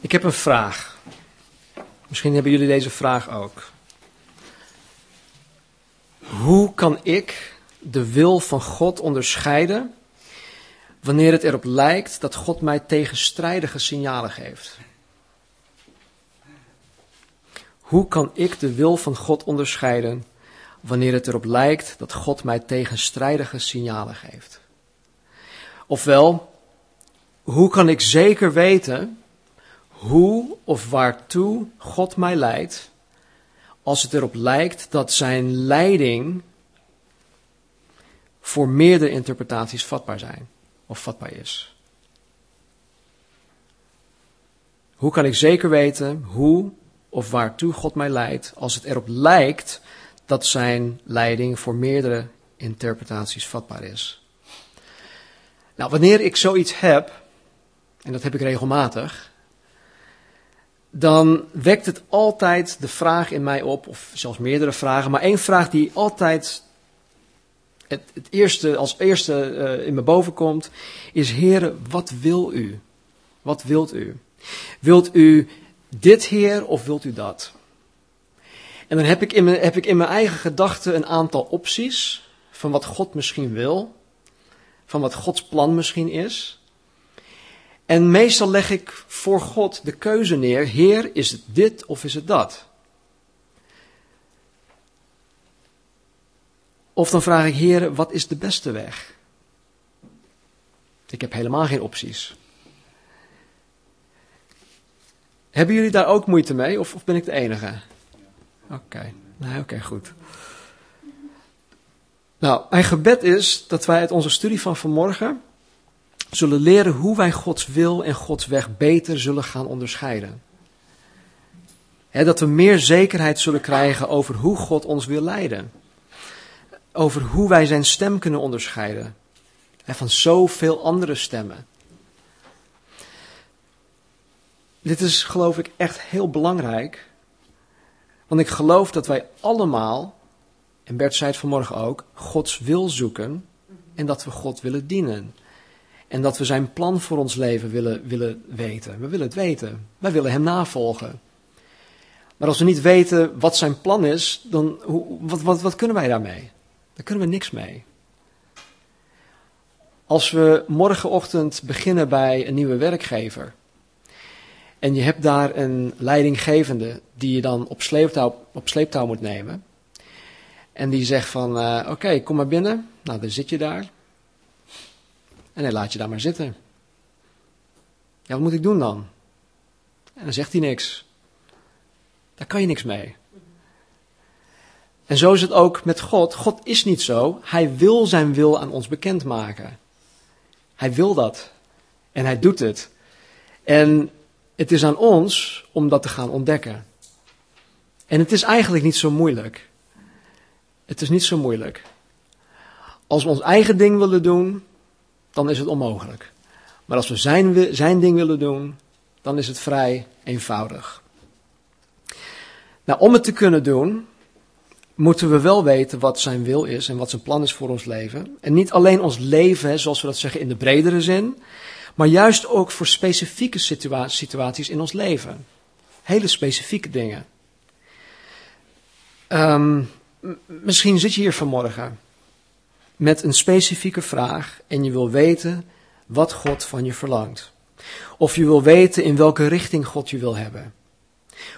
Ik heb een vraag. Misschien hebben jullie deze vraag ook. Hoe kan ik de wil van God onderscheiden wanneer het erop lijkt dat God mij tegenstrijdige signalen geeft? Hoe kan ik de wil van God onderscheiden wanneer het erop lijkt dat God mij tegenstrijdige signalen geeft? Ofwel, hoe kan ik zeker weten hoe of waartoe God mij leidt als het erop lijkt dat zijn leiding voor meerdere interpretaties vatbaar zijn of vatbaar is? Hoe kan ik zeker weten hoe of waartoe God mij leidt als het erop lijkt dat zijn leiding voor meerdere interpretaties vatbaar is? Nou, wanneer ik zoiets heb, en dat heb ik regelmatig, dan wekt het altijd de vraag in mij op, of zelfs meerdere vragen, maar één vraag die altijd het, het eerste, als eerste uh, in me boven komt, is: Heere, wat wil u? Wat wilt u? Wilt u dit, Heer, of wilt u dat? En dan heb ik in mijn, heb ik in mijn eigen gedachten een aantal opties van wat God misschien wil, van wat Gods plan misschien is. En meestal leg ik voor God de keuze neer: Heer, is het dit of is het dat? Of dan vraag ik: Heer, wat is de beste weg? Ik heb helemaal geen opties. Hebben jullie daar ook moeite mee of, of ben ik de enige? Oké, nou oké, goed. Nou, mijn gebed is dat wij uit onze studie van vanmorgen zullen leren hoe wij Gods wil en Gods weg beter zullen gaan onderscheiden. dat we meer zekerheid zullen krijgen over hoe God ons wil leiden. Over hoe wij zijn stem kunnen onderscheiden. van zoveel andere stemmen. Dit is geloof ik echt heel belangrijk. Want ik geloof dat wij allemaal, en Bert zei het vanmorgen ook, Gods wil zoeken en dat we God willen dienen. En dat we zijn plan voor ons leven willen, willen weten. We willen het weten. Wij willen hem navolgen. Maar als we niet weten wat zijn plan is, dan hoe, wat, wat, wat kunnen wij daarmee? Daar kunnen we niks mee. Als we morgenochtend beginnen bij een nieuwe werkgever. En je hebt daar een leidinggevende die je dan op sleeptouw, op sleeptouw moet nemen. En die zegt van, uh, oké, kom maar binnen. Nou, dan zit je daar. En hij laat je daar maar zitten. Ja, wat moet ik doen dan? En dan zegt hij niks. Daar kan je niks mee. En zo is het ook met God. God is niet zo. Hij wil zijn wil aan ons bekendmaken. Hij wil dat. En hij doet het. En het is aan ons om dat te gaan ontdekken. En het is eigenlijk niet zo moeilijk. Het is niet zo moeilijk. Als we ons eigen ding willen doen, dan is het onmogelijk. Maar als we zijn, zijn ding willen doen, dan is het vrij eenvoudig. Nou, om het te kunnen doen, moeten we wel weten wat zijn wil is en wat zijn plan is voor ons leven. En niet alleen ons leven, zoals we dat zeggen in de bredere zin, maar juist ook voor specifieke situaties in ons leven. Hele specifieke dingen. Um, misschien zit je hier vanmorgen met een specifieke vraag en je wil weten wat God van je verlangt. Of je wil weten in welke richting God je wil hebben.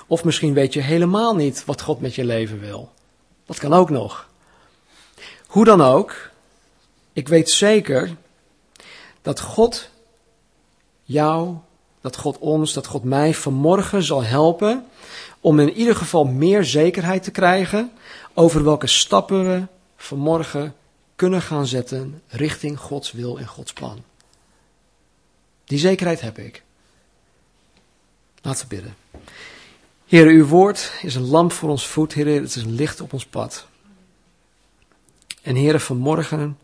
Of misschien weet je helemaal niet wat God met je leven wil. Dat kan ook nog. Hoe dan ook, ik weet zeker dat God jou, dat God ons, dat God mij vanmorgen zal helpen om in ieder geval meer zekerheid te krijgen over welke stappen we vanmorgen kunnen gaan zetten richting Gods wil en Gods plan. Die zekerheid heb ik. Laten we bidden. Heer, uw woord is een lamp voor ons voet, Heer, het is een licht op ons pad. En Heer, vanmorgen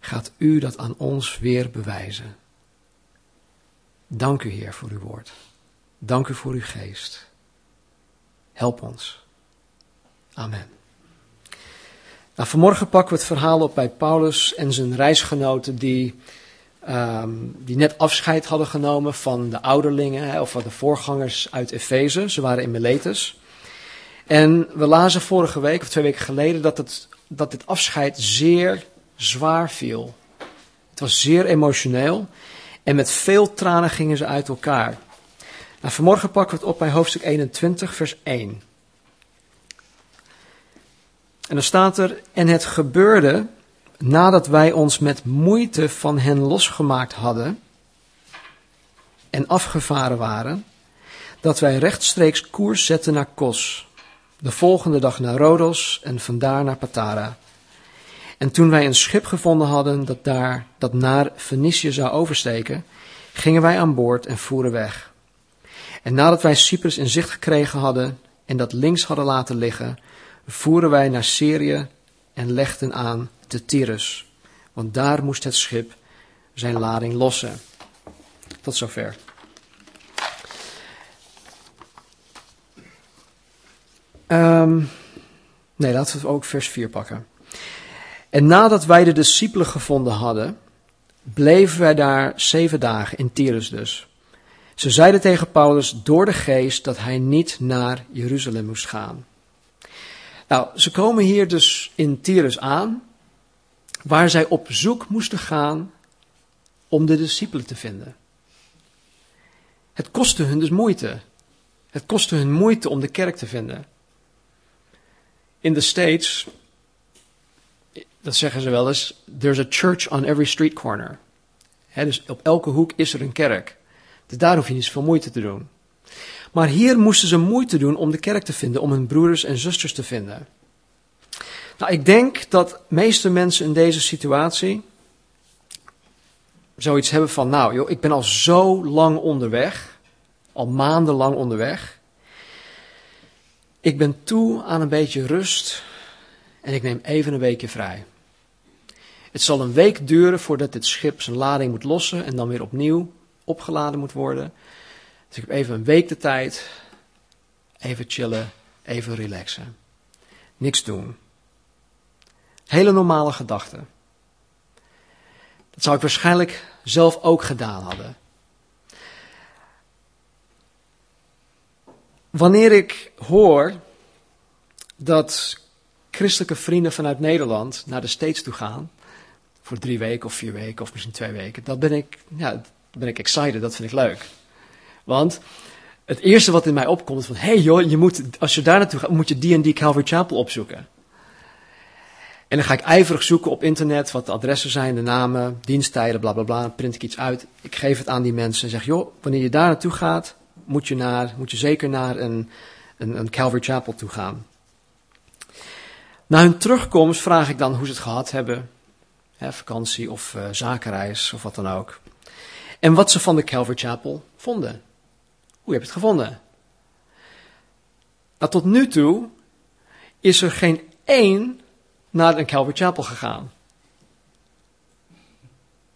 gaat u dat aan ons weer bewijzen. Dank u, Heer, voor uw woord. Dank u voor uw geest. Help ons. Amen. Nou, vanmorgen pakken we het verhaal op bij Paulus en zijn reisgenoten die ehm, die net afscheid hadden genomen van de ouderlingen of van de voorgangers uit Efeze. Ze waren in Miletus. En we lazen vorige week of twee weken geleden dat, het, dat dit afscheid zeer zwaar viel. Het was zeer emotioneel en met veel tranen gingen ze uit elkaar. Nou, vanmorgen pakken we het op bij hoofdstuk 21, vers 1. En dan staat er, en het gebeurde nadat wij ons met moeite van hen losgemaakt hadden en afgevaren waren, dat wij rechtstreeks koers zetten naar Kos, de volgende dag naar Rodos en vandaar naar Patara. En toen wij een schip gevonden hadden dat daar, dat naar Fenicië zou oversteken, gingen wij aan boord en voeren weg. En nadat wij Cyprus in zicht gekregen hadden en dat links hadden laten liggen, voeren wij naar Syrië en legden aan te Tyrus, want daar moest het schip zijn lading lossen. Tot zover. Um, nee, laten we ook vers 4 pakken. En nadat wij de discipelen gevonden hadden, bleven wij daar zeven dagen, in Tyrus dus. Ze zeiden tegen Paulus door de geest dat hij niet naar Jeruzalem moest gaan. Nou, ze komen hier dus in Tyrus aan, waar zij op zoek moesten gaan om de discipelen te vinden. Het kostte hun dus moeite. Het kostte hun moeite om de kerk te vinden. In de States, dat zeggen ze wel eens, there's a church on every street corner. dus op elke hoek is er een kerk. Dus daar hoef je niet zoveel moeite te doen. Maar hier moesten ze moeite doen om de kerk te vinden, om hun broeders en zusters te vinden. Nou, ik denk dat meeste mensen in deze situatie zoiets hebben van, nou joh, ik ben al zo lang onderweg, al maandenlang onderweg. Ik ben toe aan een beetje rust en ik neem even een weekje vrij. Het zal een week duren voordat dit schip zijn lading moet lossen en dan weer opnieuw opgeladen moet worden. Dus ik heb even een week de tijd. Even chillen, even relaxen. Niks doen. Hele normale gedachten. Dat zou ik waarschijnlijk zelf ook gedaan hebben. Wanneer ik hoor dat christelijke vrienden vanuit Nederland naar de States toe gaan, voor drie weken of vier weken of misschien twee weken, dan ben ik, ja, ben ik excited, dat vind ik leuk. Want het eerste wat in mij opkomt van, hé hey joh, je moet, als je daar naartoe gaat, moet je die en die Calvary Chapel opzoeken. En dan ga ik ijverig zoeken op internet wat de adressen zijn, de namen, diensttijden, bla bla bla. print ik iets uit. Ik geef het aan die mensen en zeg, joh, wanneer je daar naartoe gaat, moet je, naar, moet je zeker naar een, een, een Calvary Chapel toe gaan. Na hun terugkomst vraag ik dan hoe ze het gehad hebben. Hè, vakantie of uh, zakenreis of wat dan ook. En wat ze van de Calvary Chapel vonden. Hoe heb je het gevonden? Nou, tot nu toe is er geen één naar een Calvary Chapel gegaan.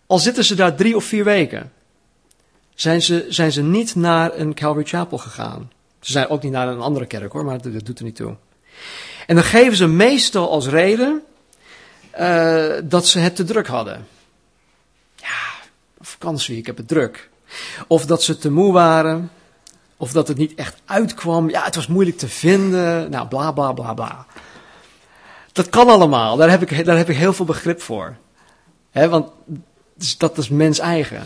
Al zitten ze daar drie of vier weken, zijn ze, zijn ze niet naar een Calvary Chapel gegaan. Ze zijn ook niet naar een andere kerk hoor, maar dat, doet er niet toe. En dan geven ze meestal als reden uh, dat ze het te druk hadden. Ja, vakantie, ik heb het druk. Of dat ze te moe waren. Of dat het niet echt uitkwam. Ja, het was moeilijk te vinden. Nou, bla bla bla bla. Dat kan allemaal. Daar heb ik, daar heb ik heel veel begrip voor. He, want dus dat is mens eigen.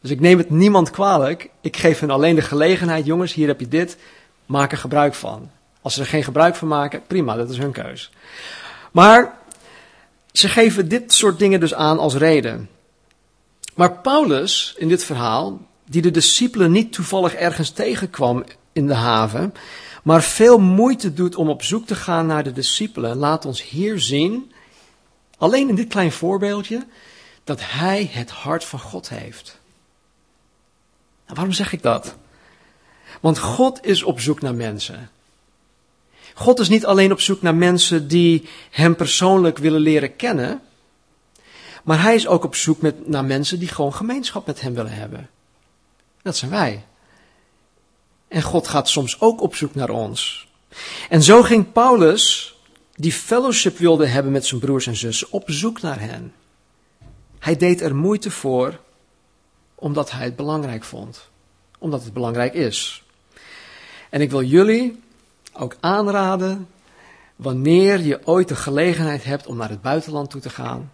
Dus ik neem het niemand kwalijk. Ik geef hen alleen de gelegenheid. Jongens, hier heb je dit. Maak er gebruik van. Als ze er geen gebruik van maken, prima, dat is hun keus. Maar ze geven dit soort dingen dus aan als reden. Maar Paulus, in dit verhaal, die de discipelen niet toevallig ergens tegenkwam in de haven, maar veel moeite doet om op zoek te gaan naar de discipelen, laat ons hier zien, alleen in dit klein voorbeeldje, dat hij het hart van God heeft. Nou, waarom zeg ik dat? Want God is op zoek naar mensen. God is niet alleen op zoek naar mensen die Hem persoonlijk willen leren kennen, maar Hij is ook op zoek naar mensen die gewoon gemeenschap met Hem willen hebben. Dat zijn wij. En God gaat soms ook op zoek naar ons. En zo ging Paulus, die fellowship wilde hebben met zijn broers en zussen, op zoek naar hen. Hij deed er moeite voor omdat hij het belangrijk vond. Omdat het belangrijk is. En ik wil jullie ook aanraden, wanneer je ooit de gelegenheid hebt om naar het buitenland toe te gaan,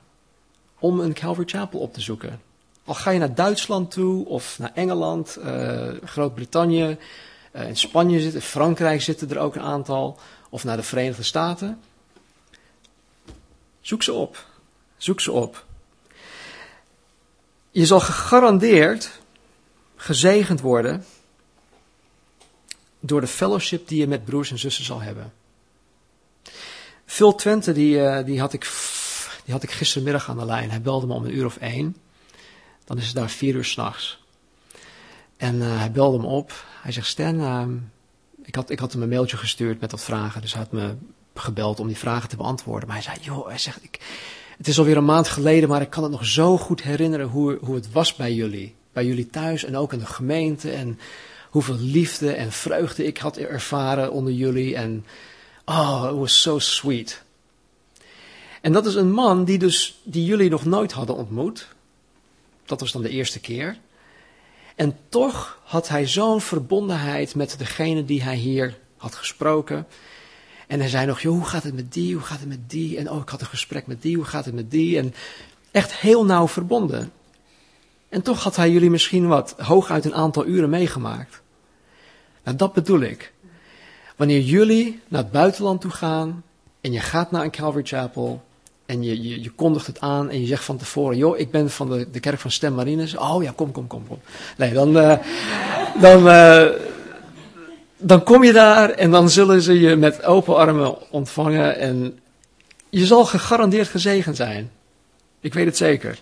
om een Calvary Chapel op te zoeken. Al ga je naar Duitsland toe of naar Engeland, uh, Groot-Brittannië, uh, in Spanje zitten, Frankrijk zitten er ook een aantal, of naar de Verenigde Staten. Zoek ze op. Zoek ze op. Je zal gegarandeerd gezegend worden door de fellowship die je met broers en zussen zal hebben. Phil Twente, die, uh, die, had ik, die had ik gistermiddag aan de lijn. Hij belde me om een uur of één. Dan is het daar vier uur s'nachts. En uh, hij belde me op. Hij zegt, Stan, uh, ik, had, ik had hem een mailtje gestuurd met wat vragen. Dus hij had me gebeld om die vragen te beantwoorden. Maar hij zei, joh, hij zegt, ik, het is alweer een maand geleden, maar ik kan het nog zo goed herinneren hoe, hoe het was bij jullie. Bij jullie thuis en ook in de gemeente. En hoeveel liefde en vreugde ik had ervaren onder jullie. En oh, it was so sweet. En dat is een man die dus, die jullie nog nooit hadden ontmoet. Dat was dan de eerste keer. En toch had hij zo'n verbondenheid met degene die hij hier had gesproken. En hij zei nog, joh, hoe gaat het met die, hoe gaat het met die? En oh, ik had een gesprek met die, hoe gaat het met die? En echt heel nauw verbonden. En toch had hij jullie misschien wat hooguit een aantal uren meegemaakt. Nou, dat bedoel ik. Wanneer jullie naar het buitenland toe gaan en je gaat naar een Calvary Chapel en je, je, je kondigt het aan en je zegt van tevoren, joh, ik ben van de, de kerk van Stem Marines. Oh ja, kom, kom, kom, kom. Nee, dan, uh, dan, uh, dan kom je daar en dan zullen ze je met open armen ontvangen en je zal gegarandeerd gezegend zijn. Ik weet het zeker.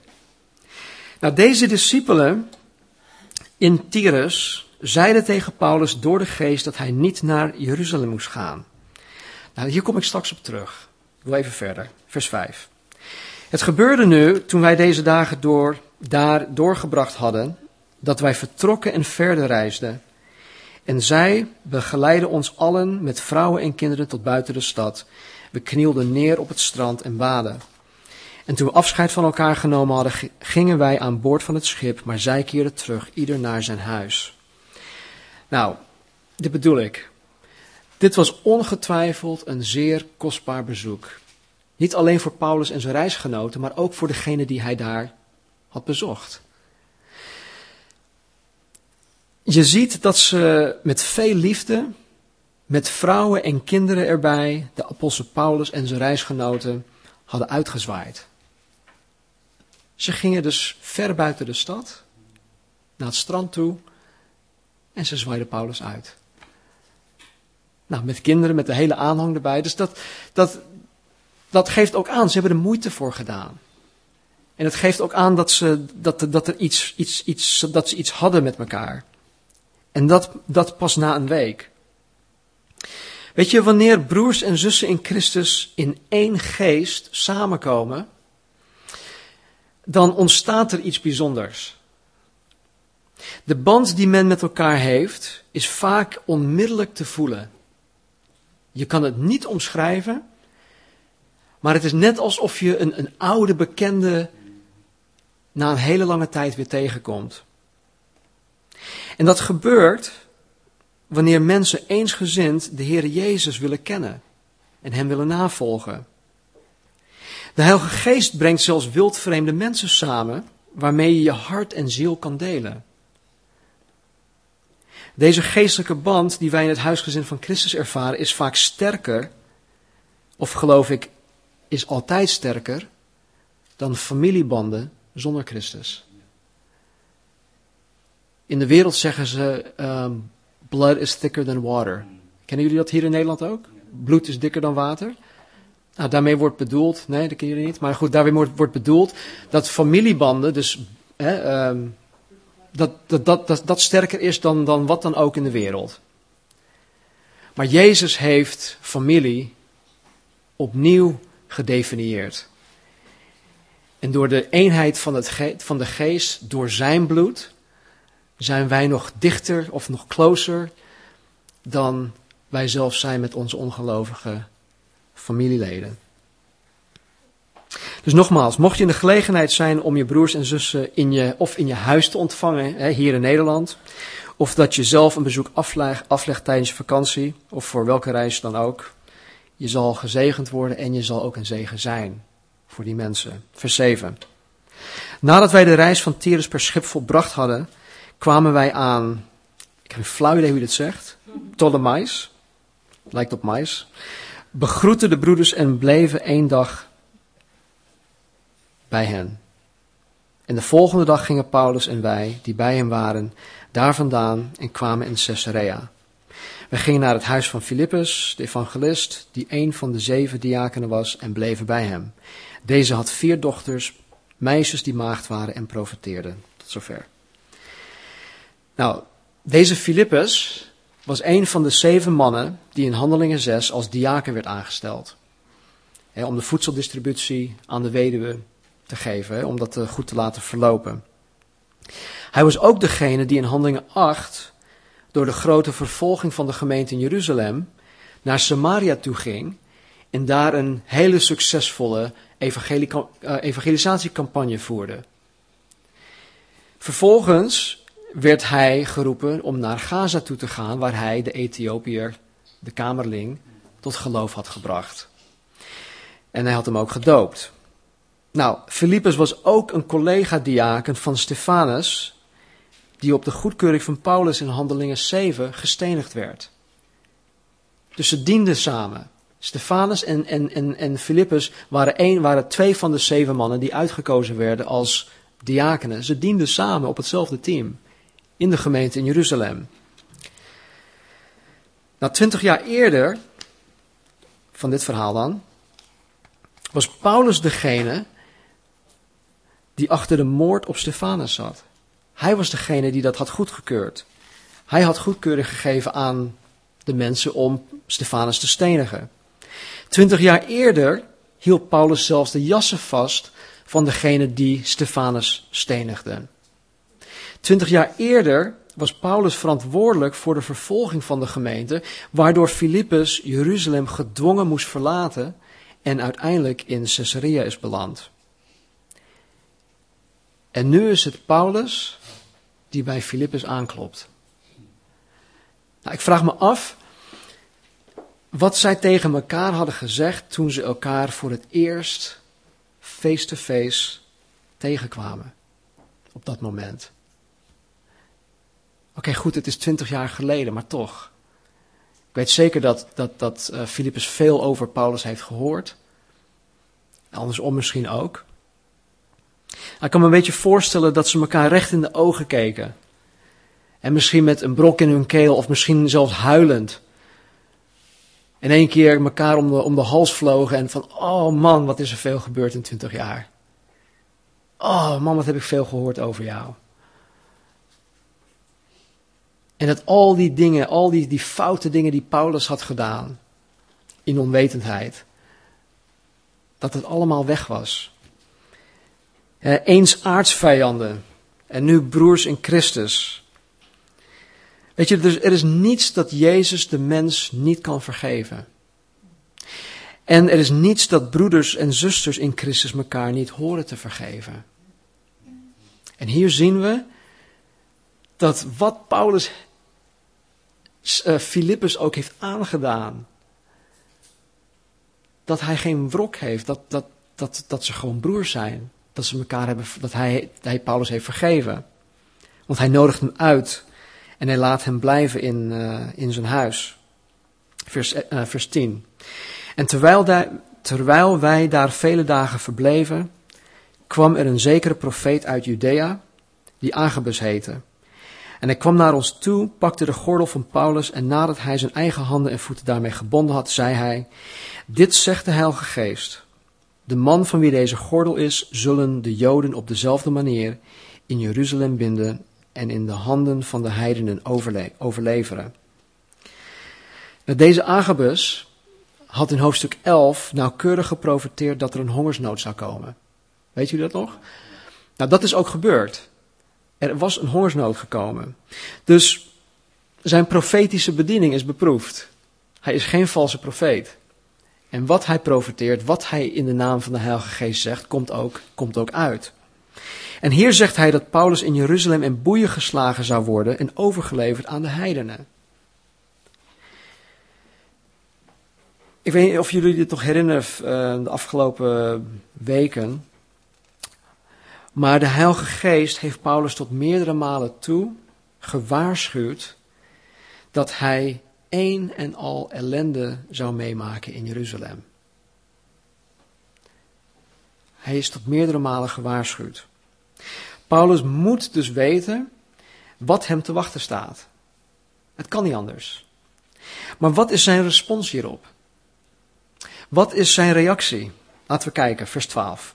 Nou, deze discipelen in Tyrus zeiden tegen Paulus door de geest dat hij niet naar Jeruzalem moest gaan. Nou, hier kom ik straks op terug. Wil even verder. Vers 5. Het gebeurde nu, toen wij deze dagen door, daar doorgebracht hadden, dat wij vertrokken en verder reisden. En zij begeleidden ons allen met vrouwen en kinderen tot buiten de stad. We knielden neer op het strand en baden. En toen we afscheid van elkaar genomen hadden, gingen wij aan boord van het schip, maar zij keerden terug, ieder naar zijn huis. Nou, dit bedoel ik. Dit was ongetwijfeld een zeer kostbaar bezoek. Niet alleen voor Paulus en zijn reisgenoten, maar ook voor degene die hij daar had bezocht. Je ziet dat ze met veel liefde, met vrouwen en kinderen erbij, de apostel Paulus en zijn reisgenoten hadden uitgezwaaid. Ze gingen dus ver buiten de stad, naar het strand toe, en ze zwaaiden Paulus uit. Nou, met kinderen, met de hele aanhang erbij. Dus dat, dat, dat geeft ook aan, ze hebben er moeite voor gedaan. En het geeft ook aan dat ze, dat, dat er iets, iets, iets, dat ze iets hadden met elkaar. En dat, dat pas na een week. Weet je, wanneer broers en zussen in Christus in één geest samenkomen, dan ontstaat er iets bijzonders. De band die men met elkaar heeft, is vaak onmiddellijk te voelen. Je kan het niet omschrijven, maar het is net alsof je een, een oude bekende na een hele lange tijd weer tegenkomt. En dat gebeurt wanneer mensen eensgezind de Heer Jezus willen kennen en Hem willen navolgen. De Heilige Geest brengt zelfs wildvreemde mensen samen waarmee je je hart en ziel kan delen. Deze geestelijke band die wij in het huisgezin van Christus ervaren is vaak sterker, of geloof ik, is altijd sterker dan familiebanden zonder Christus. In de wereld zeggen ze, um, blood is thicker than water. Kennen jullie dat hier in Nederland ook? Bloed is dikker dan water. Nou, daarmee wordt bedoeld, nee, dat kennen jullie niet, maar goed, daarmee wordt, bedoeld dat familiebanden, dus hè, um, dat, dat, dat, dat, sterker is dan, dan wat dan ook in de wereld. Maar Jezus heeft familie opnieuw gedefinieerd. En door de eenheid van, het van de geest, door zijn bloed, zijn wij nog dichter of nog closer dan wij zelf zijn met onze ongelovige familieleden. Dus nogmaals, mocht je in de gelegenheid zijn om je broers en zussen in je, of in je huis te ontvangen, hè, hier in Nederland, of dat je zelf een bezoek aflegt, tijdens je vakantie, of voor welke reis dan ook, je zal gezegend worden en je zal ook een zegen zijn voor die mensen. Vers 7. Nadat wij de reis van Tyrus per schip volbracht hadden, kwamen wij aan, ik heb een flauw idee hoe je dit zegt, Ptolemais, lijkt op mais, begroetten de broeders en bleven één dag bij hen. En de volgende dag gingen Paulus en wij, die bij hem waren, daar vandaan en kwamen in Caesarea. We gingen naar het huis van Filippus, de evangelist, die een van de zeven diakenen was, en bleven bij hem. Deze had vier dochters, meisjes die maagd waren en profeteerden. Tot zover. Nou, deze Filippus was een van de zeven mannen die in Handelingen 6 als diaken werd aangesteld. om de voedseldistributie aan de weduwe te geven, om dat goed te laten verlopen. Hij was ook degene die in Handelingen 8 door de grote vervolging van de gemeente in Jeruzalem naar Samaria toe ging en daar een hele succesvolle eh, evangelisatiecampagne voerde. Vervolgens werd hij geroepen om naar Gaza toe te gaan, waar hij de Ethiopiër, de kamerling, tot geloof had gebracht. En hij had hem ook gedoopt. Nou, Filippus was ook een collega-diaken van Stefanus, die op de goedkeuring van Paulus in Handelingen 7 gestenigd werd. Dus ze dienden samen. Stefanus en, en, en, en Filippus waren, een, waren twee van de zeven mannen die uitgekozen werden als diakenen. Ze dienden samen op hetzelfde team in de gemeente in Jeruzalem. Nou, twintig jaar eerder, van dit verhaal dan, was Paulus degene die achter de moord op Stefanus zat. Hij was degene die dat had goedgekeurd. Hij had goedkeuring gegeven aan de mensen om Stefanus te stenigen. Twintig jaar eerder hield Paulus zelfs de jassen vast van degene die Stefanus stenigde. Twintig jaar eerder was Paulus verantwoordelijk voor de vervolging van de gemeente, waardoor Filippus Jeruzalem gedwongen moest verlaten en uiteindelijk in Caesarea is beland. En nu is het Paulus die bij Filippus aanklopt. Nou, ik vraag me af wat zij tegen elkaar hadden gezegd toen ze elkaar voor het eerst face-to-face tegenkwamen. Op dat moment. Oké, goed, het is twintig jaar geleden, maar toch. Ik weet zeker dat, dat, dat uh, Filippus veel over Paulus heeft gehoord. Andersom misschien ook. Ik kan me een beetje voorstellen dat ze elkaar recht in de ogen keken. En misschien met een brok in hun keel of misschien zelfs huilend. In één keer elkaar om de, om de hals vlogen en van, oh man, wat is er veel gebeurd in twintig jaar. Oh man, wat heb ik veel gehoord over jou. En dat al die dingen, al die, die foute dingen die Paulus had gedaan, in onwetendheid, dat het allemaal weg was. Eh, eens aardsvijanden en nu broers in Christus. Weet je, er is niets dat Jezus de mens niet kan vergeven. En er is niets dat broeders en zusters in Christus elkaar niet horen te vergeven. En hier zien we dat wat Paulus uh, Filippus ook heeft aangedaan, dat hij geen wrok heeft, dat, dat, dat, dat ze gewoon broers zijn dat ze elkaar hebben, dat hij, hij Paulus heeft vergeven. Want hij nodigt hem uit en hij laat hem blijven in, uh, in zijn huis. Vers, uh, vers 10. En terwijl, daar, terwijl wij daar vele dagen verbleven, kwam er een zekere profeet uit Judea, die Agabus heette. En hij kwam naar ons toe, pakte de gordel van Paulus en nadat hij zijn eigen handen en voeten daarmee gebonden had, zei hij, dit zegt de Heilige Geest. De man van wie deze gordel is, zullen de Joden op dezelfde manier in Jeruzalem binden en in de handen van de heidenen overle overleveren. Deze Agabus had in hoofdstuk 11 nauwkeurig geprofiteerd dat er een hongersnood zou komen. Weet u dat nog? Nou, dat is ook gebeurd. Er was een hongersnood gekomen. Dus zijn profetische bediening is beproefd. Hij is geen valse profeet. En wat hij profeteert, wat hij in de naam van de Heilige Geest zegt, komt ook, komt ook uit. En hier zegt hij dat Paulus in Jeruzalem in boeien geslagen zou worden en overgeleverd aan de heidenen. Ik weet niet of jullie dit nog herinneren uh, de afgelopen weken. Maar de Heilige Geest heeft Paulus tot meerdere malen toe gewaarschuwd dat hij één en al ellende zou meemaken in Jeruzalem. Hij is tot meerdere malen gewaarschuwd. Paulus moet dus weten wat hem te wachten staat. Het kan niet anders. Maar wat is zijn respons hierop? Wat is zijn reactie? Laten we kijken, vers 12.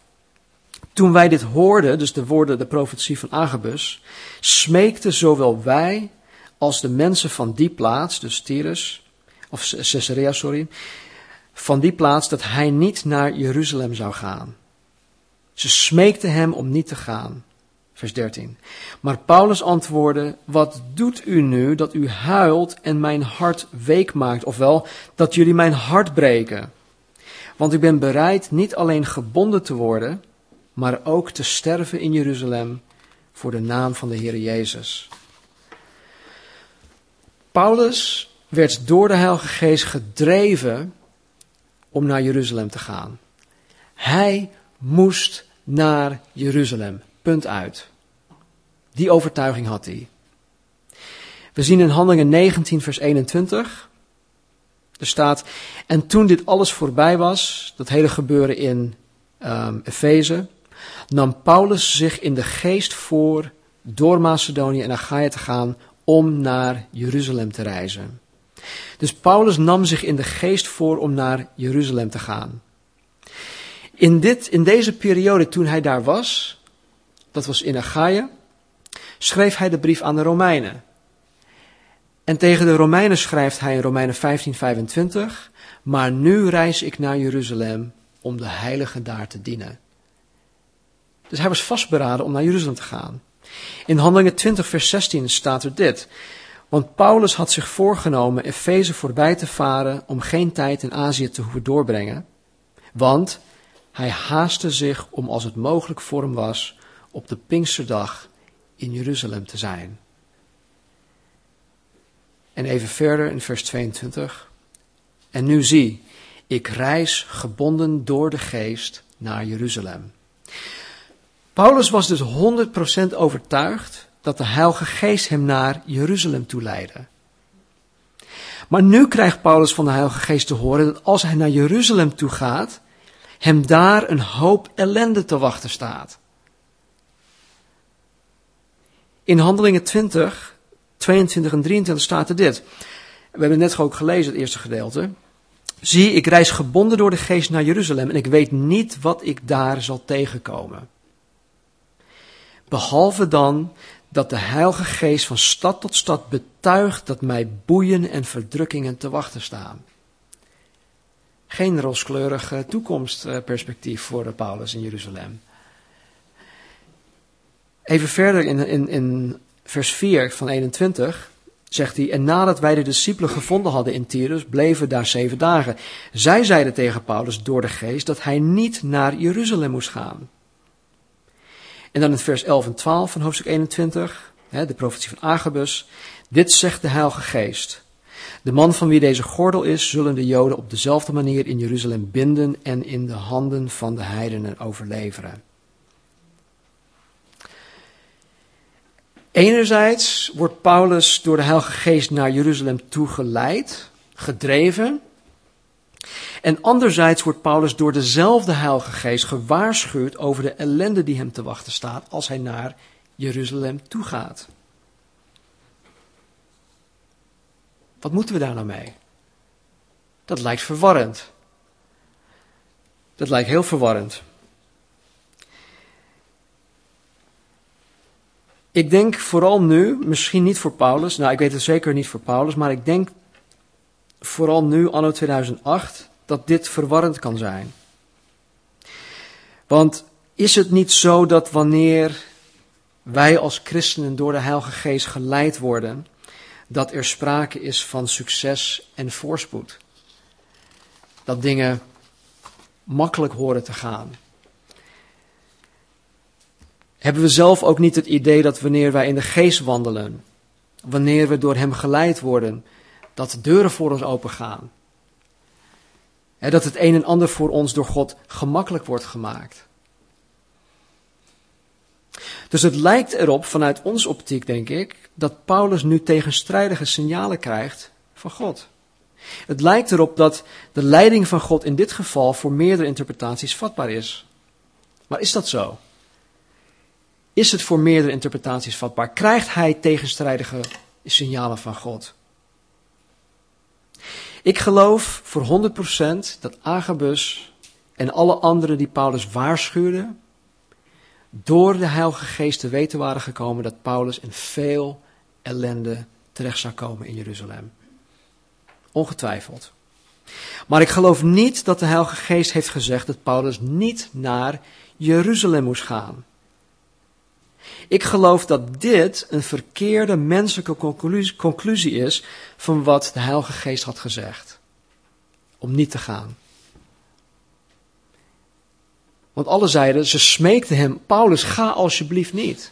Toen wij dit hoorden, dus de woorden, de profetie van Agabus, smeekten zowel wij als de mensen van die plaats, dus Tyrus, of Caesarea, sorry, van die plaats dat hij niet naar Jeruzalem zou gaan. Ze smeekten hem om niet te gaan. Vers 13. Maar Paulus antwoordde: Wat doet u nu dat u huilt en mijn hart week maakt? Ofwel, dat jullie mijn hart breken. Want ik ben bereid niet alleen gebonden te worden, maar ook te sterven in Jeruzalem voor de naam van de Heer Jezus. Paulus werd door de Heilige Geest gedreven om naar Jeruzalem te gaan. Hij moest naar Jeruzalem. Punt uit. Die overtuiging had hij. We zien in Handelingen 19, vers 21. Er staat, en toen dit alles voorbij was, dat hele gebeuren in um, Efeze, nam Paulus zich in de geest voor door Macedonië en Achaia te gaan om naar Jeruzalem te reizen. Dus Paulus nam zich in de geest voor om naar Jeruzalem te gaan. In, dit, in deze periode toen hij daar was, dat was in Achaia, schreef hij de brief aan de Romeinen. En tegen de Romeinen schrijft hij in Romeinen 15:25, maar nu reis ik naar Jeruzalem om de heiligen daar te dienen. Dus hij was vastberaden om naar Jeruzalem te gaan. In Handelingen 20 vers 16 staat er dit. Want Paulus had zich voorgenomen Efeze voorbij te varen om geen tijd in Azië te hoeven doorbrengen. Want hij haastte zich om als het mogelijk voor hem was op de Pinksterdag in Jeruzalem te zijn. En even verder in vers 22. En nu zie, ik reis gebonden door de geest naar Jeruzalem. Paulus was dus 100% overtuigd dat de Heilige Geest hem naar Jeruzalem toe leidde. Maar nu krijgt Paulus van de Heilige Geest te horen dat als hij naar Jeruzalem toe gaat, hem daar een hoop ellende te wachten staat. In Handelingen 20, 22 en 23 staat er dit. We hebben net ook gelezen, het eerste gedeelte. Zie, ik reis gebonden door de geest naar Jeruzalem en ik weet niet wat ik daar zal tegenkomen. Behalve dan dat de Heilige Geest van stad tot stad betuigt dat mij boeien en verdrukkingen te wachten staan. Geen rooskleurig toekomstperspectief voor Paulus in Jeruzalem. Even verder in, in, in vers 4 van 21 zegt hij, en nadat wij de discipelen gevonden hadden in Tyrus, bleven daar zeven dagen. Zij zeiden tegen Paulus door de geest dat hij niet naar Jeruzalem moest gaan. En dan in vers 11 en 12 van hoofdstuk 21, de profetie van Agabus. Dit zegt de Heilige Geest. De man van wie deze gordel is, zullen de Joden op dezelfde manier in Jeruzalem binden en in de handen van de heidenen overleveren. Enerzijds wordt Paulus door de Heilige Geest naar Jeruzalem toegeleid, gedreven. En anderzijds wordt Paulus door dezelfde Heilige Geest gewaarschuwd over de ellende die hem te wachten staat als hij naar Jeruzalem toegaat. Wat moeten we daar nou mee? Dat lijkt verwarrend. Dat lijkt heel verwarrend. Ik denk vooral nu, misschien niet voor Paulus, nou ik weet het zeker niet voor Paulus, maar ik denk vooral nu, anno 2008, dat dit verwarrend kan zijn. Want is het niet zo dat wanneer wij als christenen door de Heilige Geest geleid worden, dat er sprake is van succes en voorspoed? dat dingen makkelijk horen te gaan. Hebben we zelf ook niet het idee dat wanneer wij in de geest wandelen, wanneer we door Hem geleid worden, dat de deuren voor ons open gaan? dat het een en ander voor ons door God gemakkelijk wordt gemaakt. Dus het lijkt erop, vanuit onze optiek denk ik, dat Paulus nu tegenstrijdige signalen krijgt van God. Het lijkt erop dat de leiding van God in dit geval voor meerdere interpretaties vatbaar is. Maar is dat zo? Is het voor meerdere interpretaties vatbaar? Krijgt hij tegenstrijdige signalen van God? Ik geloof voor 100% dat Agabus en alle anderen die Paulus waarschuwden, door de Heilige Geest te weten waren gekomen dat Paulus in veel ellende terecht zou komen in Jeruzalem. Ongetwijfeld. Maar ik geloof niet dat de Heilige Geest heeft gezegd dat Paulus niet naar Jeruzalem moest gaan. Ik geloof dat dit een verkeerde menselijke conclusie is van wat de Heilige Geest had gezegd. Om niet te gaan. Want alle zeiden, ze smeekten hem, Paulus, ga alsjeblieft niet.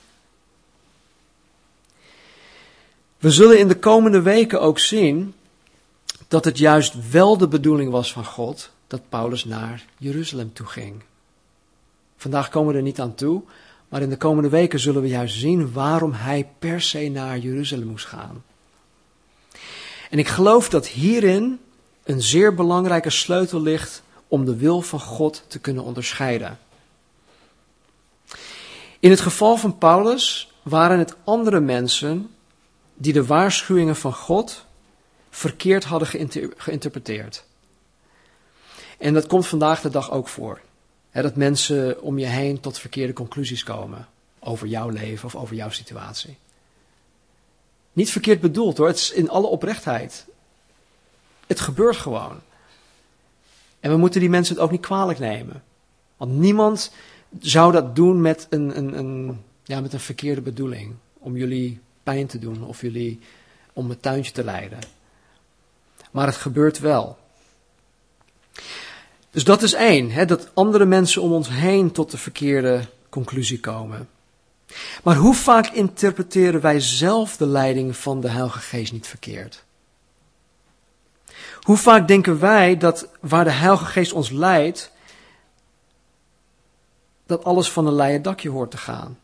We zullen in de komende weken ook zien dat het juist wel de bedoeling was van God dat Paulus naar Jeruzalem toe ging. Vandaag komen we er niet aan toe, maar in de komende weken zullen we juist zien waarom hij per se naar Jeruzalem moest gaan. En ik geloof dat hierin een zeer belangrijke sleutel ligt om de wil van God te kunnen onderscheiden. In het geval van Paulus waren het andere mensen die de waarschuwingen van God verkeerd hadden geïnterpreteerd. En dat komt vandaag de dag ook voor. Dat mensen om je heen tot verkeerde conclusies komen over jouw leven of over jouw situatie. Niet verkeerd bedoeld hoor, het is in alle oprechtheid. Het gebeurt gewoon. En we moeten die mensen het ook niet kwalijk nemen. Want niemand zou dat doen met een, een, een, ja, met een verkeerde bedoeling. Om jullie pijn te doen of jullie om het tuintje te leiden. Maar het gebeurt wel. Dus dat is één, hè, dat andere mensen om ons heen tot de verkeerde conclusie komen. Maar hoe vaak interpreteren wij zelf de leiding van de Heilige Geest niet verkeerd? Hoe vaak denken wij dat waar de Heilige Geest ons leidt, dat alles van een leien dakje hoort te gaan?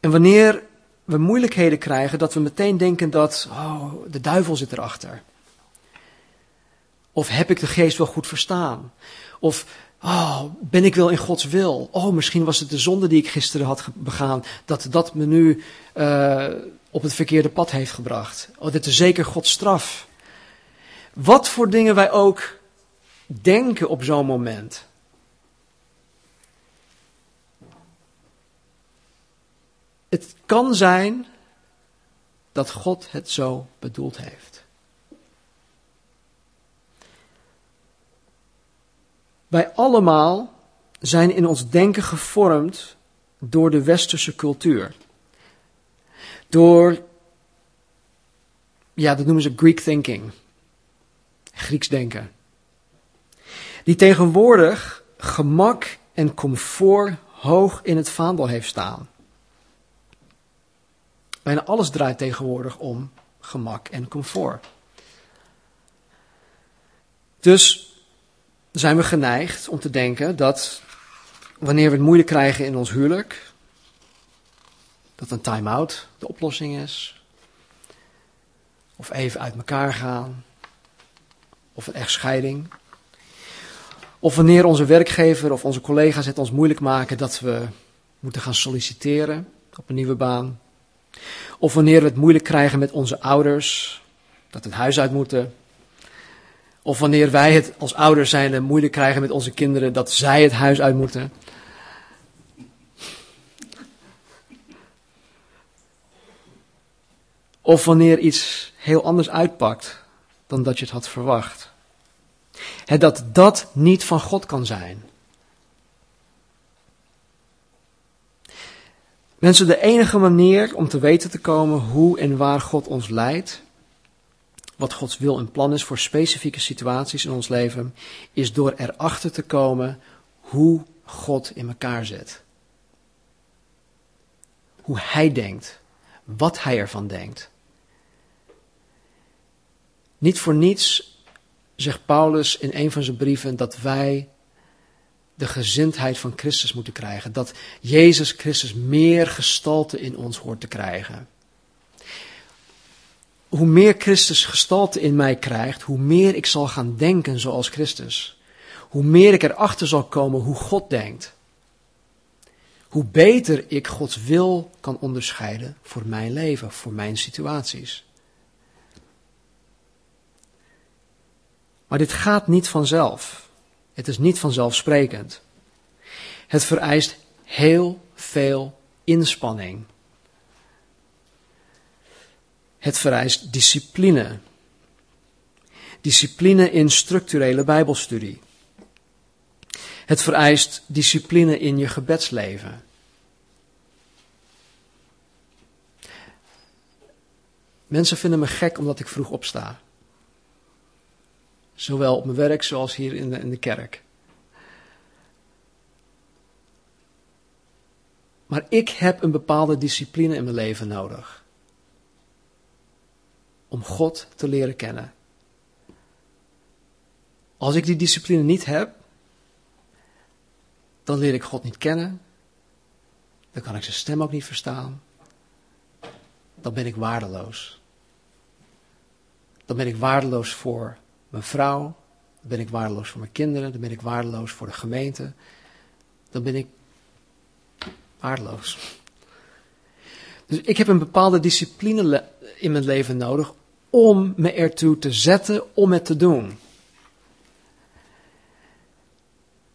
En wanneer we moeilijkheden krijgen, dat we meteen denken dat, oh, de duivel zit erachter. Of heb ik de geest wel goed verstaan? Of, oh, ben ik wel in Gods wil? Oh, misschien was het de zonde die ik gisteren had begaan, dat dat me nu uh, op het verkeerde pad heeft gebracht. Oh, dit is zeker Gods straf. Wat voor dingen wij ook denken op zo'n moment. Het kan zijn dat God het zo bedoeld heeft. Wij allemaal zijn in ons denken gevormd door de westerse cultuur. Door, ja, dat noemen ze Greek thinking. Grieks denken. Die tegenwoordig gemak en comfort hoog in het vaandel heeft staan. Bijna alles draait tegenwoordig om gemak en comfort. Dus zijn we geneigd om te denken dat wanneer we het moeilijk krijgen in ons huwelijk, dat een time-out de oplossing is. Of even uit elkaar gaan. Of een echtscheiding. Of wanneer onze werkgever of onze collega's het ons moeilijk maken dat we moeten gaan solliciteren op een nieuwe baan. Of wanneer we het moeilijk krijgen met onze ouders, dat we het huis uit moeten. Of wanneer wij het als ouders zijn moeilijk krijgen met onze kinderen, dat zij het huis uit moeten. Of wanneer iets heel anders uitpakt dan dat je het had verwacht. Dat dat niet van God kan zijn. Mensen, de enige manier om te weten te komen hoe en waar God ons leidt, wat Gods wil en plan is voor specifieke situaties in ons leven, is door erachter te komen hoe God in elkaar zet. Hoe Hij denkt, wat Hij ervan denkt. Niet voor niets zegt Paulus in een van zijn brieven dat wij de gezindheid van Christus moeten krijgen. Dat Jezus Christus meer gestalte in ons hoort te krijgen. Hoe meer Christus gestalte in mij krijgt, hoe meer ik zal gaan denken zoals Christus. Hoe meer ik erachter zal komen hoe God denkt. Hoe beter ik Gods wil kan onderscheiden voor mijn leven, voor mijn situaties. Maar dit gaat niet vanzelf. Het is niet vanzelfsprekend. Het vereist heel veel inspanning. Het vereist discipline. Discipline in structurele Bijbelstudie. Het vereist discipline in je gebedsleven. Mensen vinden me gek omdat ik vroeg opsta. Zowel op mijn werk zoals hier in de, in de kerk. Maar ik heb een bepaalde discipline in mijn leven nodig. Om God te leren kennen. Als ik die discipline niet heb, dan leer ik God niet kennen. Dan kan ik zijn stem ook niet verstaan. Dan ben ik waardeloos. Dan ben ik waardeloos voor mijn vrouw, dan ben ik waardeloos voor mijn kinderen, dan ben ik waardeloos voor de gemeente, dan ben ik waardeloos. Dus ik heb een bepaalde discipline in mijn leven nodig om me ertoe te zetten om het te doen.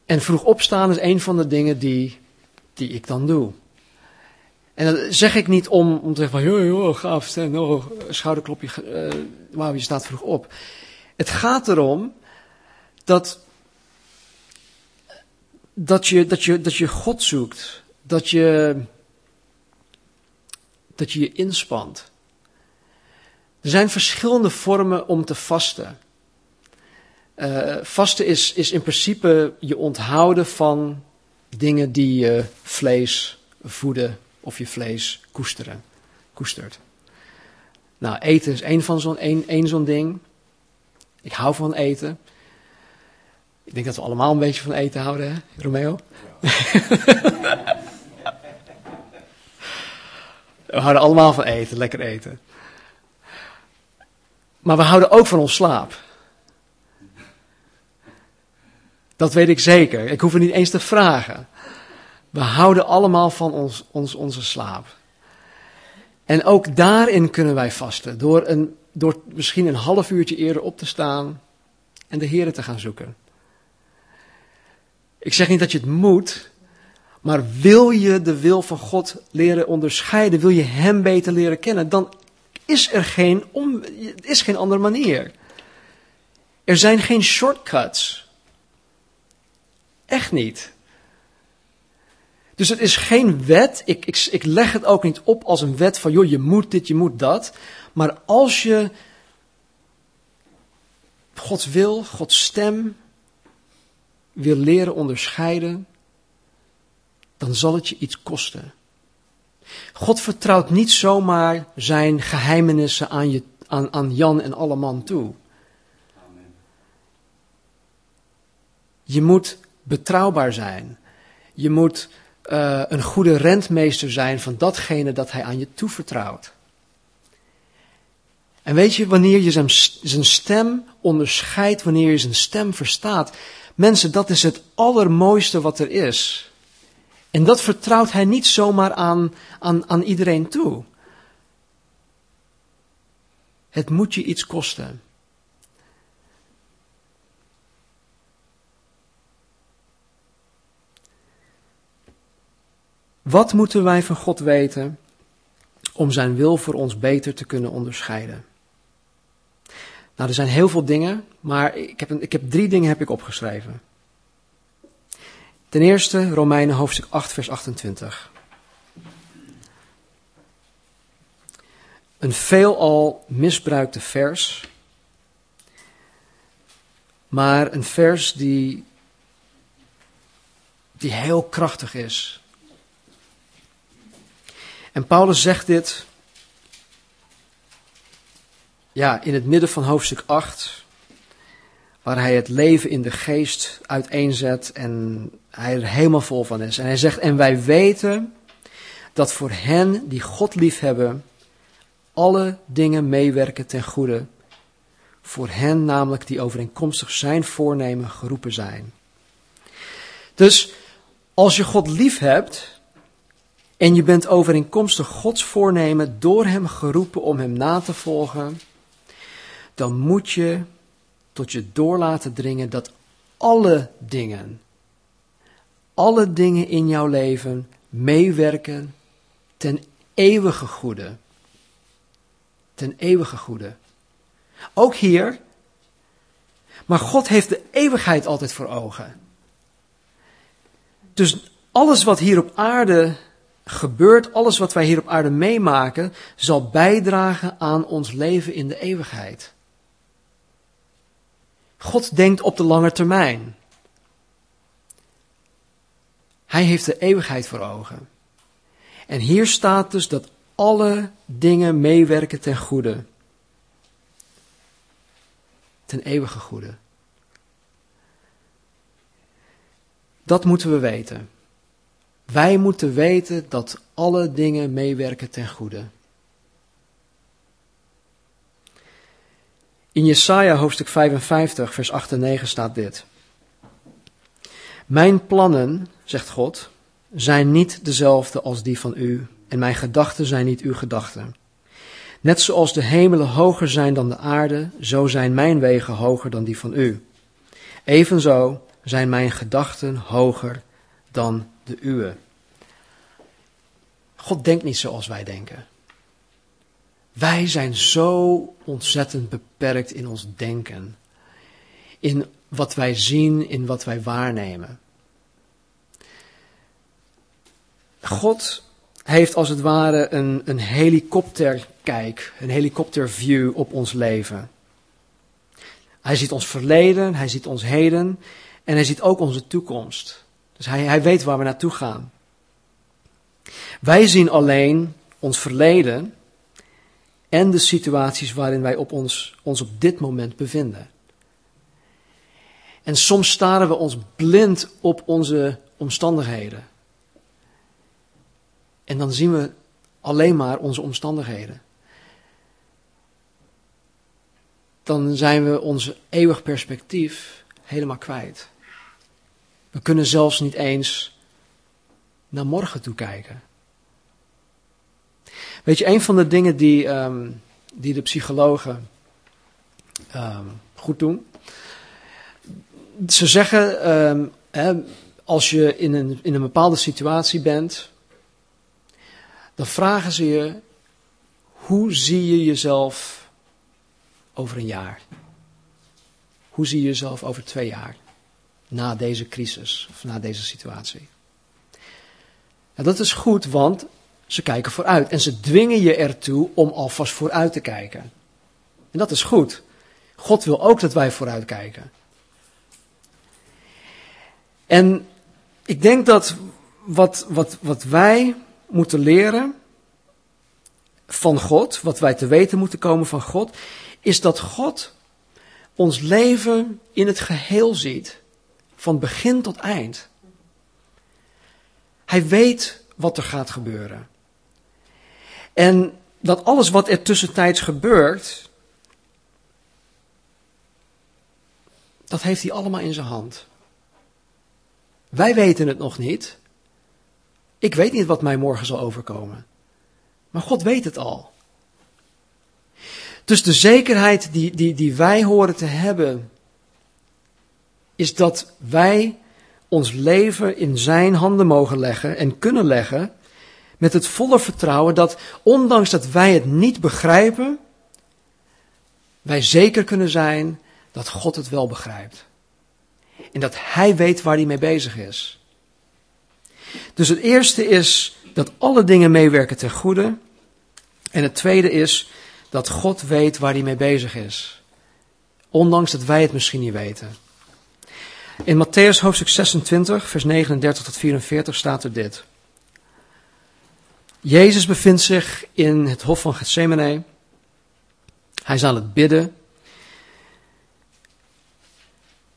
En vroeg opstaan is een van de dingen die, die ik dan doe. En dat zeg ik niet om, om te zeggen van, joh, joh, gaaf, oh, schouderklopje, uh, wauw, je staat vroeg op. Het gaat erom dat, dat, je, dat, je, dat je God zoekt. Dat je, dat je je inspant. Er zijn verschillende vormen om te vasten. Uh, vasten is, is in principe je onthouden van dingen die je vlees voeden of je vlees koesteren, koestert. Nou, eten is één van zo'n één, één zo'n ding. Ik hou van eten. Ik denk dat we allemaal een beetje van eten houden, hè, Romeo? we houden allemaal van eten, lekker eten. Maar we houden ook van ons slaap. Dat weet ik zeker. Ik hoef het niet eens te vragen. We houden allemaal van ons, ons, onze slaap. En ook daarin kunnen wij vasten. Door een door misschien een half uurtje eerder op te staan en de Heer te gaan zoeken. Ik zeg niet dat je het moet, maar wil je de wil van God leren onderscheiden, wil je Hem beter leren kennen, dan is er geen, om, is geen andere manier. Er zijn geen shortcuts. Echt niet. Dus het is geen wet. Ik, ik, ik leg het ook niet op als een wet van, joh, je moet dit, je moet dat. Maar als je Gods wil, Gods stem wil leren onderscheiden, dan zal het je iets kosten. God vertrouwt niet zomaar zijn geheimenissen aan, je, aan, aan Jan en alle man toe. Je moet betrouwbaar zijn. Je moet uh, een goede rentmeester zijn van datgene dat hij aan je toevertrouwt. En weet je, wanneer je zijn, zijn stem onderscheidt, wanneer je zijn stem verstaat, mensen, dat is het allermooiste wat er is. En dat vertrouwt hij niet zomaar aan, aan, aan iedereen toe. Het moet je iets kosten. Wat moeten wij van God weten om zijn wil voor ons beter te kunnen onderscheiden? Nou, er zijn heel veel dingen, maar ik heb, een, ik heb drie dingen heb ik opgeschreven. Ten eerste Romeinen hoofdstuk 8, vers 28. Een veelal misbruikte vers, maar een vers die, die heel krachtig is. En Paulus zegt dit ja, in het midden van hoofdstuk 8, waar hij het leven in de geest uiteenzet en hij er helemaal vol van is. En hij zegt, en wij weten dat voor hen die God liefhebben, alle dingen meewerken ten goede. Voor hen namelijk die overeenkomstig zijn voornemen geroepen zijn. Dus als je God lief hebt en je bent overeenkomstig Gods voornemen door Hem geroepen om Hem na te volgen, dan moet je tot je door laten dringen dat alle dingen, alle dingen in jouw leven meewerken ten eeuwige goede. Ten eeuwige goede. Ook hier. Maar God heeft de eeuwigheid altijd voor ogen. Dus alles wat hier op aarde gebeurt, alles wat wij hier op aarde meemaken, zal bijdragen aan ons leven in de eeuwigheid. God denkt op de lange termijn. Hij heeft de eeuwigheid voor ogen. En hier staat dus dat alle dingen meewerken ten goede. Ten eeuwige goede. Dat moeten we weten. Wij moeten weten dat alle dingen meewerken ten goede. In Jesaja hoofdstuk 55, vers 8 en 9 staat dit. Mijn plannen, zegt God, zijn niet dezelfde als die van u, en mijn gedachten zijn niet uw gedachten. Net zoals de hemelen hoger zijn dan de aarde, zo zijn mijn wegen hoger dan die van u. Evenzo zijn mijn gedachten hoger dan de uwe. God denkt niet zoals wij denken. Wij zijn zo ontzettend beperkt in ons denken. In wat wij zien, in wat wij waarnemen. God heeft als het ware een, een helikopterkijk, een helikopterview op ons leven. Hij ziet ons verleden, hij ziet ons heden en hij ziet ook onze toekomst. Dus hij, hij weet waar we naartoe gaan. Wij zien alleen ons verleden en de situaties waarin wij op ons, ons op dit moment bevinden. En soms staren we ons blind op onze omstandigheden. En dan zien we alleen maar onze omstandigheden. Dan zijn we ons eeuwig perspectief helemaal kwijt. We kunnen zelfs niet eens naar morgen toe kijken. Weet je, een van de dingen die, um, die de psychologen um, goed doen. Ze zeggen, um, hè, als je in een, in een bepaalde situatie bent, dan vragen ze je, hoe zie je jezelf over een jaar? Hoe zie je jezelf over twee jaar? Na deze crisis of na deze situatie. En dat is goed, want ze kijken vooruit en ze dwingen je ertoe om alvast vooruit te kijken. En dat is goed. God wil ook dat wij vooruit kijken. En ik denk dat wat, wat, wat wij moeten leren van God, wat wij te weten moeten komen van God, is dat God ons leven in het geheel ziet, van begin tot eind. Hij weet wat er gaat gebeuren. En dat alles wat er tussentijds gebeurt, dat heeft hij allemaal in zijn hand. Wij weten het nog niet. Ik weet niet wat mij morgen zal overkomen. Maar God weet het al. Dus de zekerheid die, die, die wij horen te hebben, is dat wij ons leven in Zijn handen mogen leggen en kunnen leggen met het volle vertrouwen dat, ondanks dat wij het niet begrijpen, wij zeker kunnen zijn dat God het wel begrijpt. En dat Hij weet waar Hij mee bezig is. Dus het eerste is dat alle dingen meewerken ten goede. En het tweede is dat God weet waar Hij mee bezig is. Ondanks dat wij het misschien niet weten. In Matthäus hoofdstuk 26, vers 39 tot 44 staat er dit. Jezus bevindt zich in het hof van Gethsemane. Hij is aan het bidden.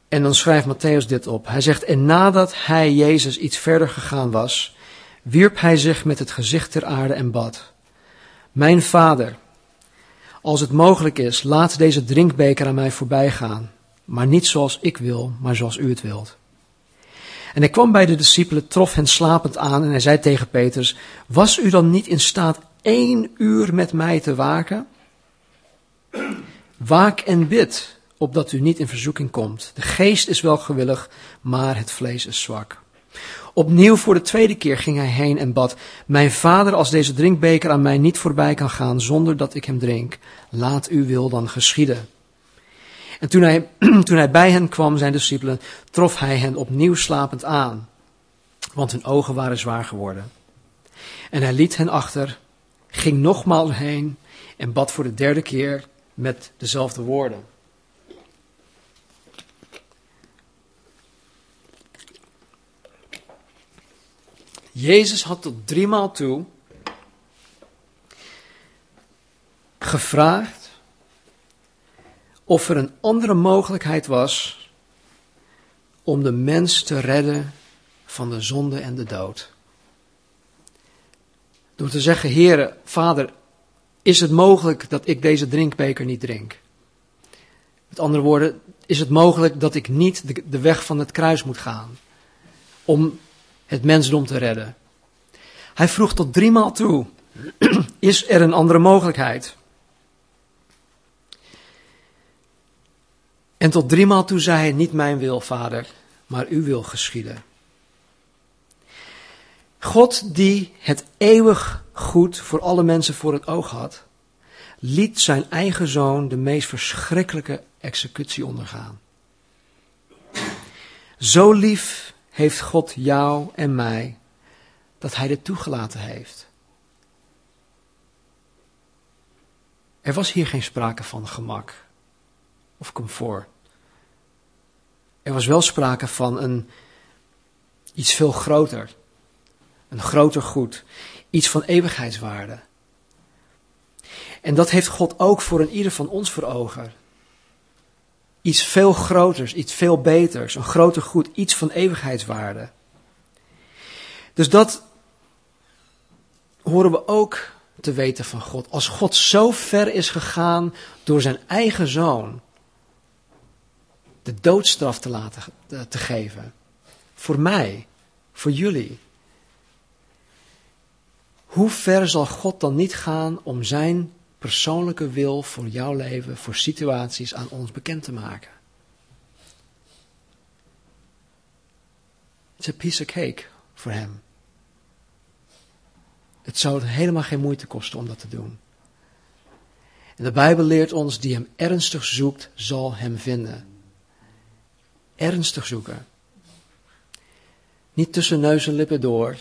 En dan schrijft Matthäus dit op. Hij zegt, en nadat hij, Jezus, iets verder gegaan was, wierp hij zich met het gezicht ter aarde en bad. Mijn vader, als het mogelijk is, laat deze drinkbeker aan mij voorbij gaan. Maar niet zoals ik wil, maar zoals u het wilt. En hij kwam bij de discipelen, trof hen slapend aan en hij zei tegen Petrus, was u dan niet in staat één uur met mij te waken? Waak en bid, opdat u niet in verzoeking komt. De geest is wel gewillig, maar het vlees is zwak. Opnieuw voor de tweede keer ging hij heen en bad: Mijn vader, als deze drinkbeker aan mij niet voorbij kan gaan zonder dat ik hem drink, laat uw wil dan geschieden. En toen hij, toen hij bij hen kwam, zijn discipelen, trof hij hen opnieuw slapend aan, want hun ogen waren zwaar geworden. En hij liet hen achter, ging nogmaals heen en bad voor de derde keer met dezelfde woorden. Jezus had tot driemaal toe gevraagd of er een andere mogelijkheid was om de mens te redden van de zonde en de dood. Door te zeggen, Heere, Vader, is het mogelijk dat ik deze drinkbeker niet drink? Met andere woorden, is het mogelijk dat ik niet de, weg van het kruis moet gaan om het mensdom te redden? Hij vroeg tot driemaal toe, is er een andere mogelijkheid? En tot driemaal toe zei hij, niet mijn wil, vader, maar uw wil geschieden. God die het eeuwig goed voor alle mensen voor het oog had, liet zijn eigen zoon de meest verschrikkelijke executie ondergaan. Zo lief heeft God jou en mij dat hij dit toegelaten heeft. Er was hier geen sprake van gemak of comfort. Er was wel sprake van een, iets veel groter. Een groter goed. Iets van eeuwigheidswaarde. En dat heeft God ook voor een ieder van ons voor ogen. Iets veel groters, iets veel beters, een groter goed, iets van eeuwigheidswaarde. Dus dat horen we ook te weten van God. Als God zo ver is gegaan door zijn eigen zoon de doodstraf te laten te geven. Voor mij, voor jullie. Hoe ver zal God dan niet gaan om zijn persoonlijke wil voor jouw leven, voor situaties aan ons bekend te maken? It's a piece of cake voor hem. Het zou helemaal geen moeite kosten om dat te doen. En de Bijbel leert ons, die hem ernstig zoekt, zal hem vinden. Ernstig zoeken. Niet tussen neus en lippen door.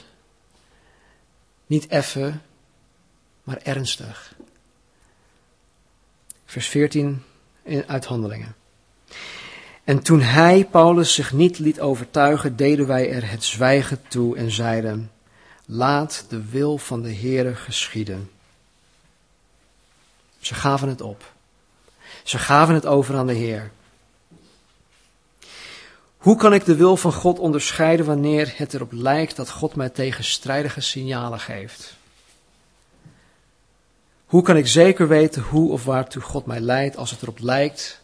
Niet effen, maar ernstig. Vers 14 uit Handelingen. En toen hij, Paulus, zich niet liet overtuigen, deden wij er het zwijgen toe en zeiden: Laat de wil van de Heere geschieden. Ze gaven het op. Ze gaven het over aan de Heer. Hoe kan ik de wil van God onderscheiden wanneer het erop lijkt dat God mij tegenstrijdige signalen geeft? Hoe kan ik zeker weten hoe of waartoe God mij leidt als het erop lijkt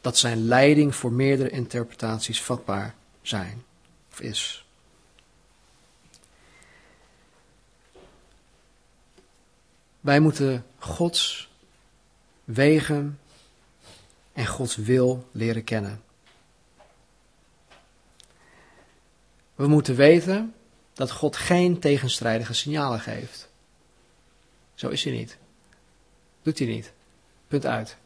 dat zijn leiding voor meerdere interpretaties vatbaar zijn of is? Wij moeten Gods wegen en Gods wil leren kennen. We moeten weten dat God geen tegenstrijdige signalen geeft. Zo is hij niet. Doet hij niet. Punt uit.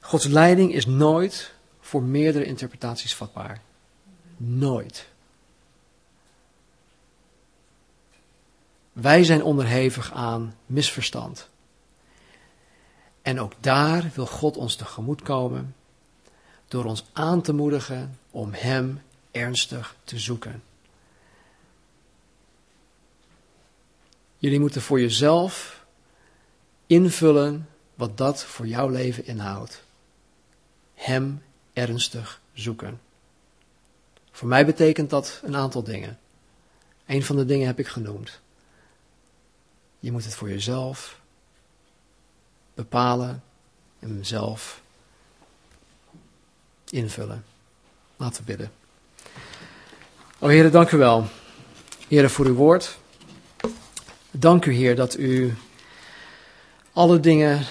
Gods leiding is nooit voor meerdere interpretaties vatbaar. Nooit. Wij zijn onderhevig aan misverstand. En ook daar wil God ons tegemoet komen door ons aan te moedigen om Hem ernstig te zoeken. Jullie moeten voor jezelf invullen wat dat voor jouw leven inhoudt. Hem ernstig zoeken. Voor mij betekent dat een aantal dingen. Een van de dingen heb ik genoemd. Je moet het voor jezelf bepalen en zelf invullen. Laten we bidden. O Heer, dank u wel. Heer, voor uw woord. Dank u, Heer, dat u alle dingen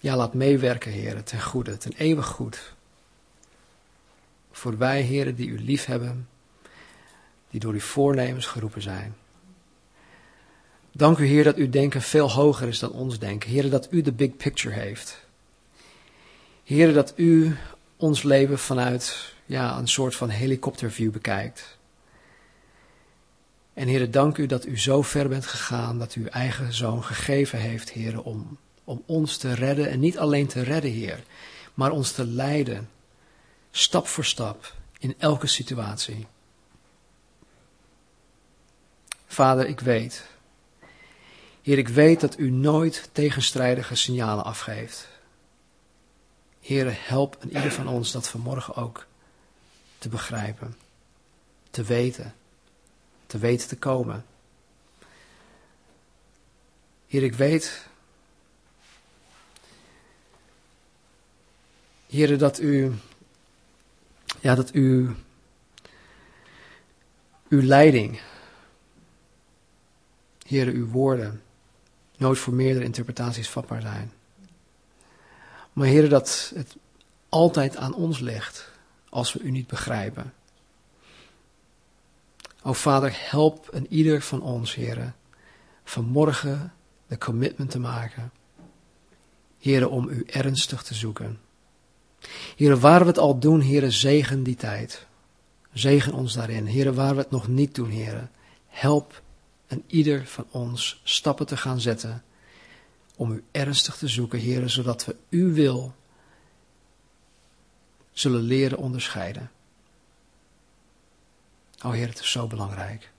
ja, laat meewerken, Heer, ten goede, ten eeuwig goed. Voor wij, Heer, die u lief hebben, die door uw voornemens geroepen zijn. Dank u, Heer, dat uw denken veel hoger is dan ons denken. Heer, dat u de big picture heeft. Heer, dat u ons leven vanuit ja, een soort van helikopterview bekijkt. En Heer, dank u dat u zo ver bent gegaan dat u uw eigen zoon gegeven heeft, Heer, om, om ons te redden. En niet alleen te redden, Heer, maar ons te leiden, stap voor stap, in elke situatie. Vader, ik weet, Heer, ik weet dat u nooit tegenstrijdige signalen afgeeft. Heer, help een ieder van ons dat vanmorgen ook te begrijpen, te weten, te weten te komen. Heer, ik weet, Heer, dat u, ja, dat u, uw leiding, Heer, uw woorden, nooit voor meerdere interpretaties vatbaar zijn. Maar Heer, dat het altijd aan ons ligt als we u niet begrijpen. O Vader, help een ieder van ons, heren, vanmorgen de commitment te maken. Heren, om u ernstig te zoeken. Heren, waar we het al doen, heren, zegen die tijd. Zegen ons daarin. Heren, waar we het nog niet doen, heren, help een ieder van ons stappen te gaan zetten om u ernstig te zoeken, heren, zodat we uw wil zullen leren onderscheiden. O Heer, het is zo belangrijk.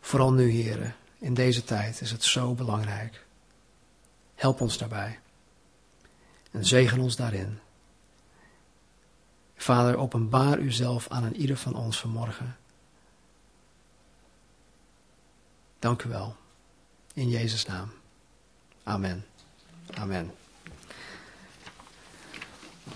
Vooral nu, heren, in deze tijd is het zo belangrijk. Help ons daarbij. En zegen ons daarin. Vader, openbaar uzelf aan een ieder van ons vanmorgen. Dank u wel. In Jezus' naam. Amen. Amen.